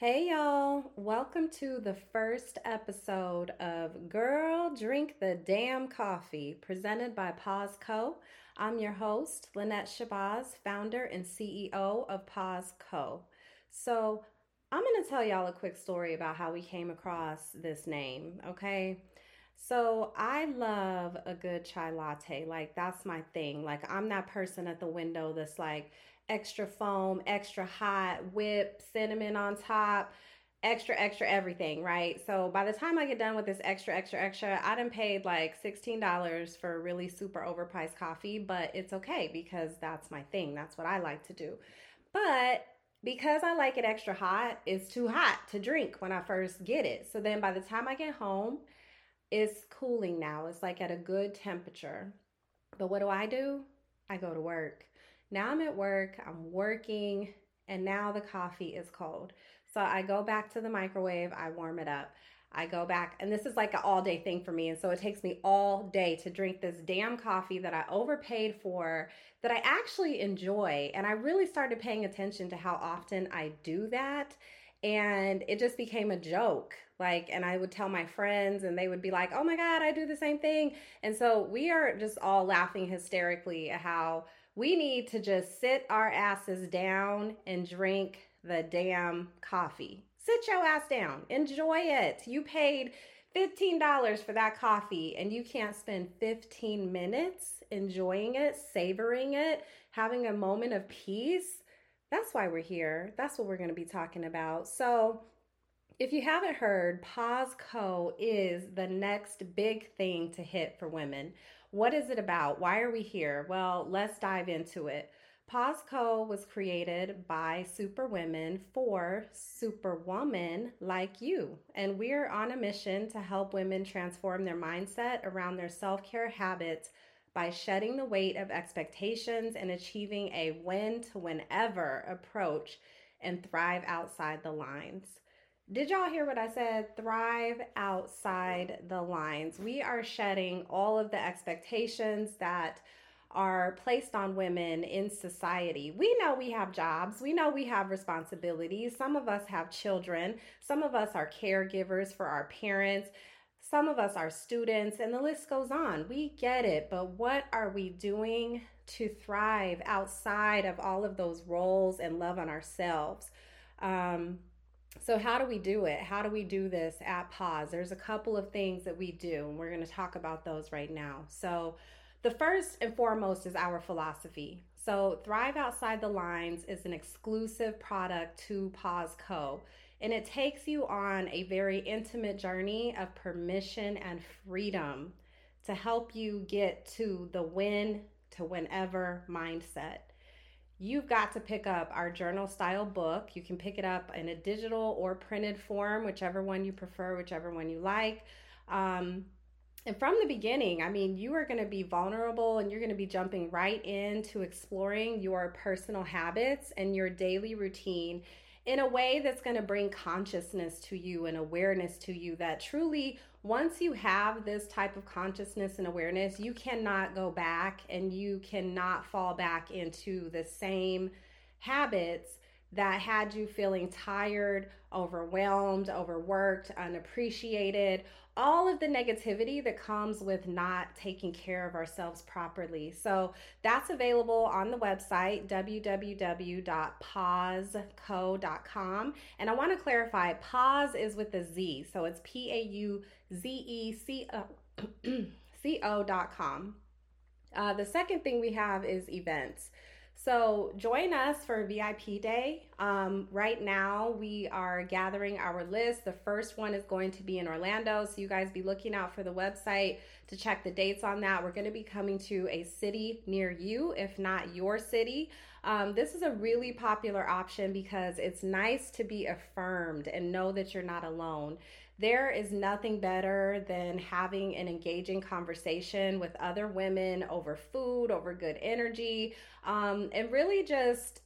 Hey y'all, welcome to the first episode of Girl Drink the Damn Coffee presented by Pause Co. I'm your host, Lynette Shabazz, founder and CEO of Pause Co. So, I'm going to tell y'all a quick story about how we came across this name, okay? So, I love a good chai latte. Like, that's my thing. Like, I'm that person at the window that's like, extra foam, extra hot, whip, cinnamon on top, extra, extra everything, right? So by the time I get done with this extra, extra, extra, I done paid like $16 for really super overpriced coffee, but it's okay because that's my thing. That's what I like to do. But because I like it extra hot, it's too hot to drink when I first get it. So then by the time I get home, it's cooling now. It's like at a good temperature. But what do I do? I go to work. Now I'm at work, I'm working, and now the coffee is cold. So I go back to the microwave, I warm it up. I go back, and this is like an all day thing for me. And so it takes me all day to drink this damn coffee that I overpaid for, that I actually enjoy. And I really started paying attention to how often I do that. And it just became a joke. Like, and I would tell my friends, and they would be like, oh my God, I do the same thing. And so we are just all laughing hysterically at how we need to just sit our asses down and drink the damn coffee. Sit your ass down. Enjoy it. You paid $15 for that coffee and you can't spend 15 minutes enjoying it, savoring it, having a moment of peace. That's why we're here. That's what we're going to be talking about. So, if you haven't heard, Pause Co is the next big thing to hit for women. What is it about? Why are we here? Well, let's dive into it. Pause Co was created by super women for superwoman like you. And we're on a mission to help women transform their mindset around their self care habits by shedding the weight of expectations and achieving a when to whenever approach and thrive outside the lines. Did y'all hear what I said? Thrive outside the lines. We are shedding all of the expectations that are placed on women in society. We know we have jobs, we know we have responsibilities. Some of us have children, some of us are caregivers for our parents. Some of us are students, and the list goes on. We get it, but what are we doing to thrive outside of all of those roles and love on ourselves? Um, so, how do we do it? How do we do this at Pause? There's a couple of things that we do, and we're going to talk about those right now. So, the first and foremost is our philosophy. So, Thrive Outside the Lines is an exclusive product to Pause Co. And it takes you on a very intimate journey of permission and freedom to help you get to the when to whenever mindset you've got to pick up our journal style book. You can pick it up in a digital or printed form, whichever one you prefer, whichever one you like. Um, and from the beginning, I mean, you are going to be vulnerable and you're going to be jumping right into exploring your personal habits and your daily routine in a way that's going to bring consciousness to you and awareness to you that truly once you have this type of consciousness and awareness you cannot go back and you cannot fall back into the same habits that had you feeling tired, overwhelmed, overworked, unappreciated, all of the negativity that comes with not taking care of ourselves properly. So that's available on the website www.pauzeco.com. And I want to clarify pause is with a Z. So it's P A U Z E C O.com. Uh, the second thing we have is events. So join us for VIP Day. Um, right now, we are gathering our list. The first one is going to be in Orlando, so you guys be looking out for the website to check the dates on that. We're going to be coming to a city near you, if not your city. Um, this is a really popular option because it's nice to be affirmed and know that you're not alone. There is nothing better than having an engaging conversation with other women over food, over good energy, um, and really just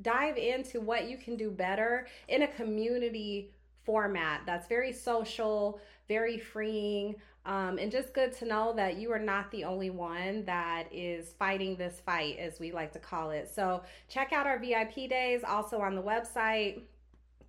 dive into what you can do better in a community format that's very social, very freeing, um, and just good to know that you are not the only one that is fighting this fight, as we like to call it. So, check out our VIP days also on the website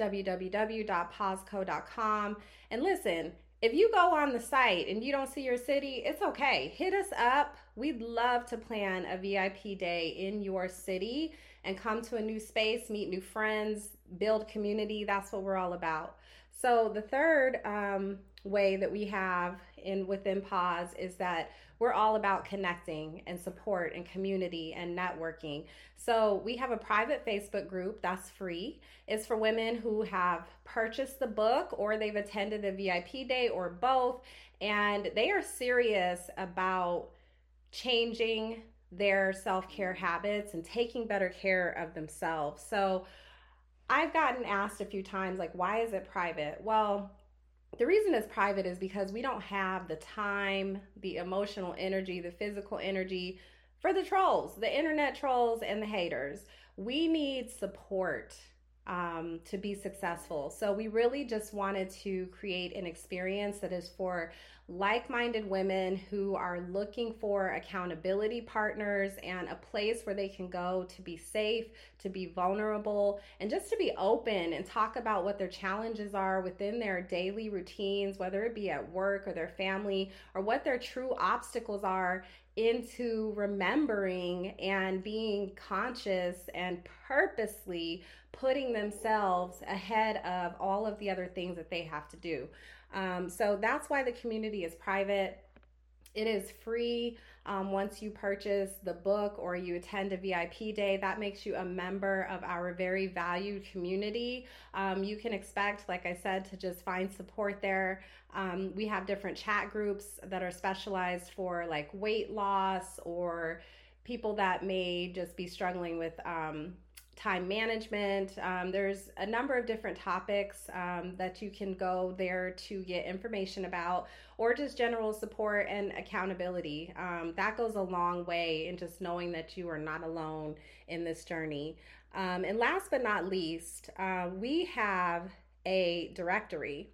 www.pauzeco.com. And listen, if you go on the site and you don't see your city, it's okay. Hit us up. We'd love to plan a VIP day in your city and come to a new space, meet new friends, build community. That's what we're all about. So the third um, way that we have in within Pause is that we're all about connecting and support and community and networking. So we have a private Facebook group that's free. It's for women who have purchased the book or they've attended the VIP day or both, and they are serious about changing their self care habits and taking better care of themselves. So I've gotten asked a few times, like, why is it private? Well, the reason it's private is because we don't have the time, the emotional energy, the physical energy for the trolls, the internet trolls, and the haters. We need support um, to be successful. So, we really just wanted to create an experience that is for like minded women who are looking for accountability partners and a place where they can go to be safe, to be vulnerable, and just to be open and talk about what their challenges are within their daily routines, whether it be at work or their family, or what their true obstacles are into remembering and being conscious and purposely putting themselves ahead of all of the other things that they have to do. Um, so that's why the community is private. It is free um, once you purchase the book or you attend a VIP day. That makes you a member of our very valued community. Um, you can expect, like I said, to just find support there. Um, we have different chat groups that are specialized for like weight loss or people that may just be struggling with um, time management. Um, there's a number of different topics um, that you can go there to get information about, or just general support and accountability. Um, that goes a long way in just knowing that you are not alone in this journey. Um, and last but not least, uh, we have a directory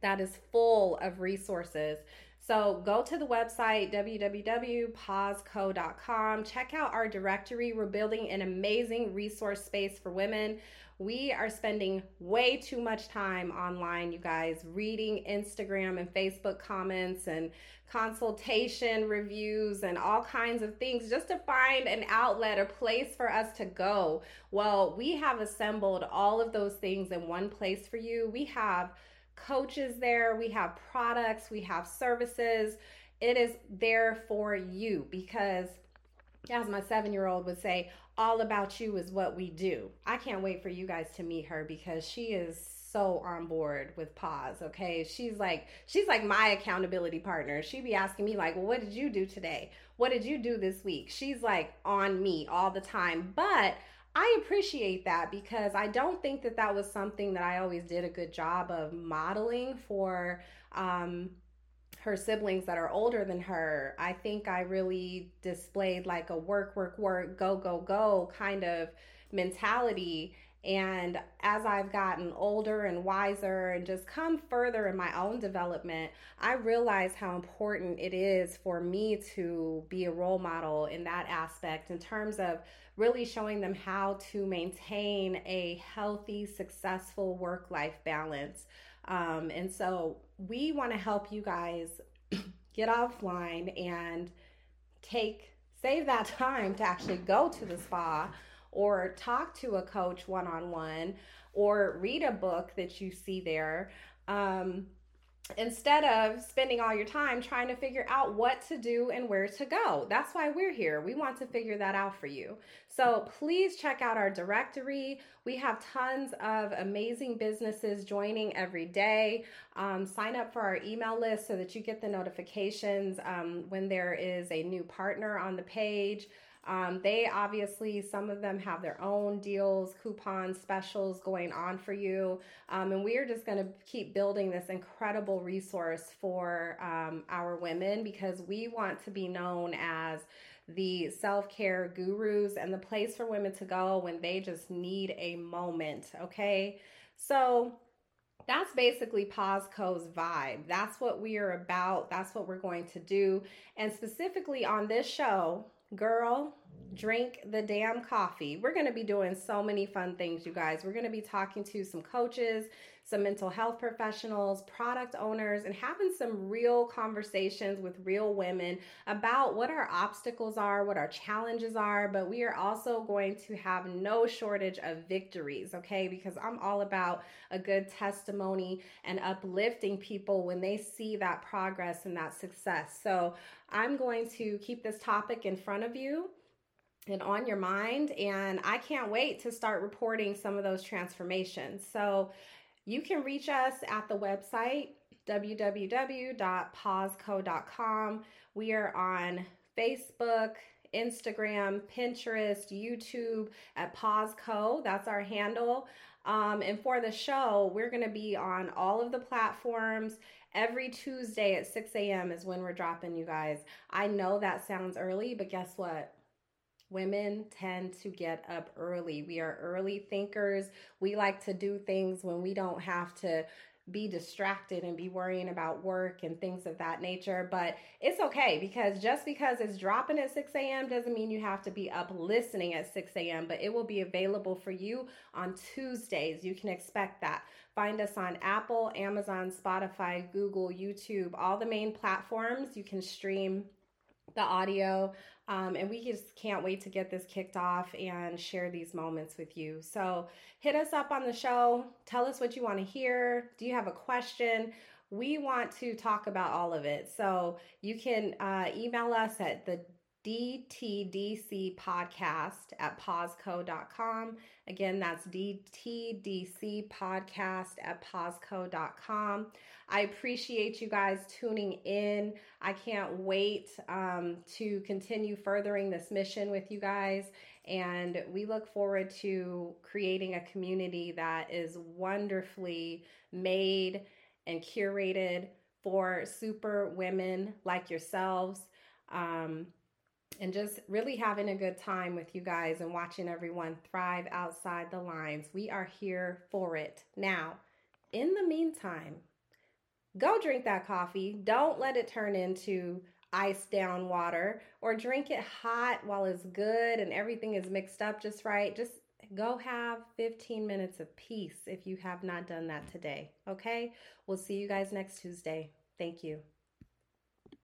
that is full of resources so go to the website www.pauzeco.com. Check out our directory. We're building an amazing resource space for women. We are spending way too much time online, you guys, reading Instagram and Facebook comments and consultation reviews and all kinds of things just to find an outlet, a place for us to go. Well, we have assembled all of those things in one place for you. We have coaches there, we have products, we have services. It is there for you because, as my seven year old would say, all about you is what we do. I can't wait for you guys to meet her because she is so on board with pause okay? She's like she's like my accountability partner. She be asking me like well what did you do today? What did you do this week? She's like on me all the time. But I appreciate that because I don't think that that was something that I always did a good job of modeling for um, her siblings that are older than her. I think I really displayed like a work, work, work, go, go, go kind of mentality. And as I've gotten older and wiser and just come further in my own development, I realize how important it is for me to be a role model in that aspect in terms of really showing them how to maintain a healthy, successful work life balance. Um, and so we want to help you guys get offline and take save that time to actually go to the spa or talk to a coach one on one or read a book that you see there. Um, instead of spending all your time trying to figure out what to do and where to go. That's why we're here. We want to figure that out for you. So please check out our directory. We have tons of amazing businesses joining every day. Um, sign up for our email list so that you get the notifications um, when there is a new partner on the page. Um, they obviously, some of them have their own deals, coupons, specials going on for you. Um, and we are just going to keep building this incredible resource for um, our women because we want to be known as the self care gurus and the place for women to go when they just need a moment. Okay. So, that's basically Pausco's vibe. That's what we are about. That's what we're going to do. And specifically on this show, girl, drink the damn coffee. We're going to be doing so many fun things, you guys. We're going to be talking to some coaches, some mental health professionals, product owners, and having some real conversations with real women about what our obstacles are, what our challenges are. But we are also going to have no shortage of victories, okay? Because I'm all about a good testimony and uplifting people when they see that progress and that success. So I'm going to keep this topic in front of you and on your mind. And I can't wait to start reporting some of those transformations. So you can reach us at the website www.pauzeco.com. We are on Facebook, Instagram, Pinterest, YouTube at Pausco. That's our handle. Um, and for the show, we're going to be on all of the platforms. Every Tuesday at 6 a.m. is when we're dropping you guys. I know that sounds early, but guess what? Women tend to get up early. We are early thinkers. We like to do things when we don't have to be distracted and be worrying about work and things of that nature. But it's okay because just because it's dropping at 6 a.m. doesn't mean you have to be up listening at 6 a.m., but it will be available for you on Tuesdays. You can expect that. Find us on Apple, Amazon, Spotify, Google, YouTube, all the main platforms. You can stream the audio. Um, and we just can't wait to get this kicked off and share these moments with you. So hit us up on the show. Tell us what you want to hear. Do you have a question? We want to talk about all of it. So you can uh, email us at the DTDC podcast at pauzeco.com. Again, that's DTDC podcast at pauzeco.com. I appreciate you guys tuning in. I can't wait um, to continue furthering this mission with you guys. And we look forward to creating a community that is wonderfully made and curated for super women like yourselves. Um, and just really having a good time with you guys and watching everyone thrive outside the lines. We are here for it. Now, in the meantime, go drink that coffee. Don't let it turn into ice down water or drink it hot while it's good and everything is mixed up just right. Just go have 15 minutes of peace if you have not done that today. Okay? We'll see you guys next Tuesday. Thank you.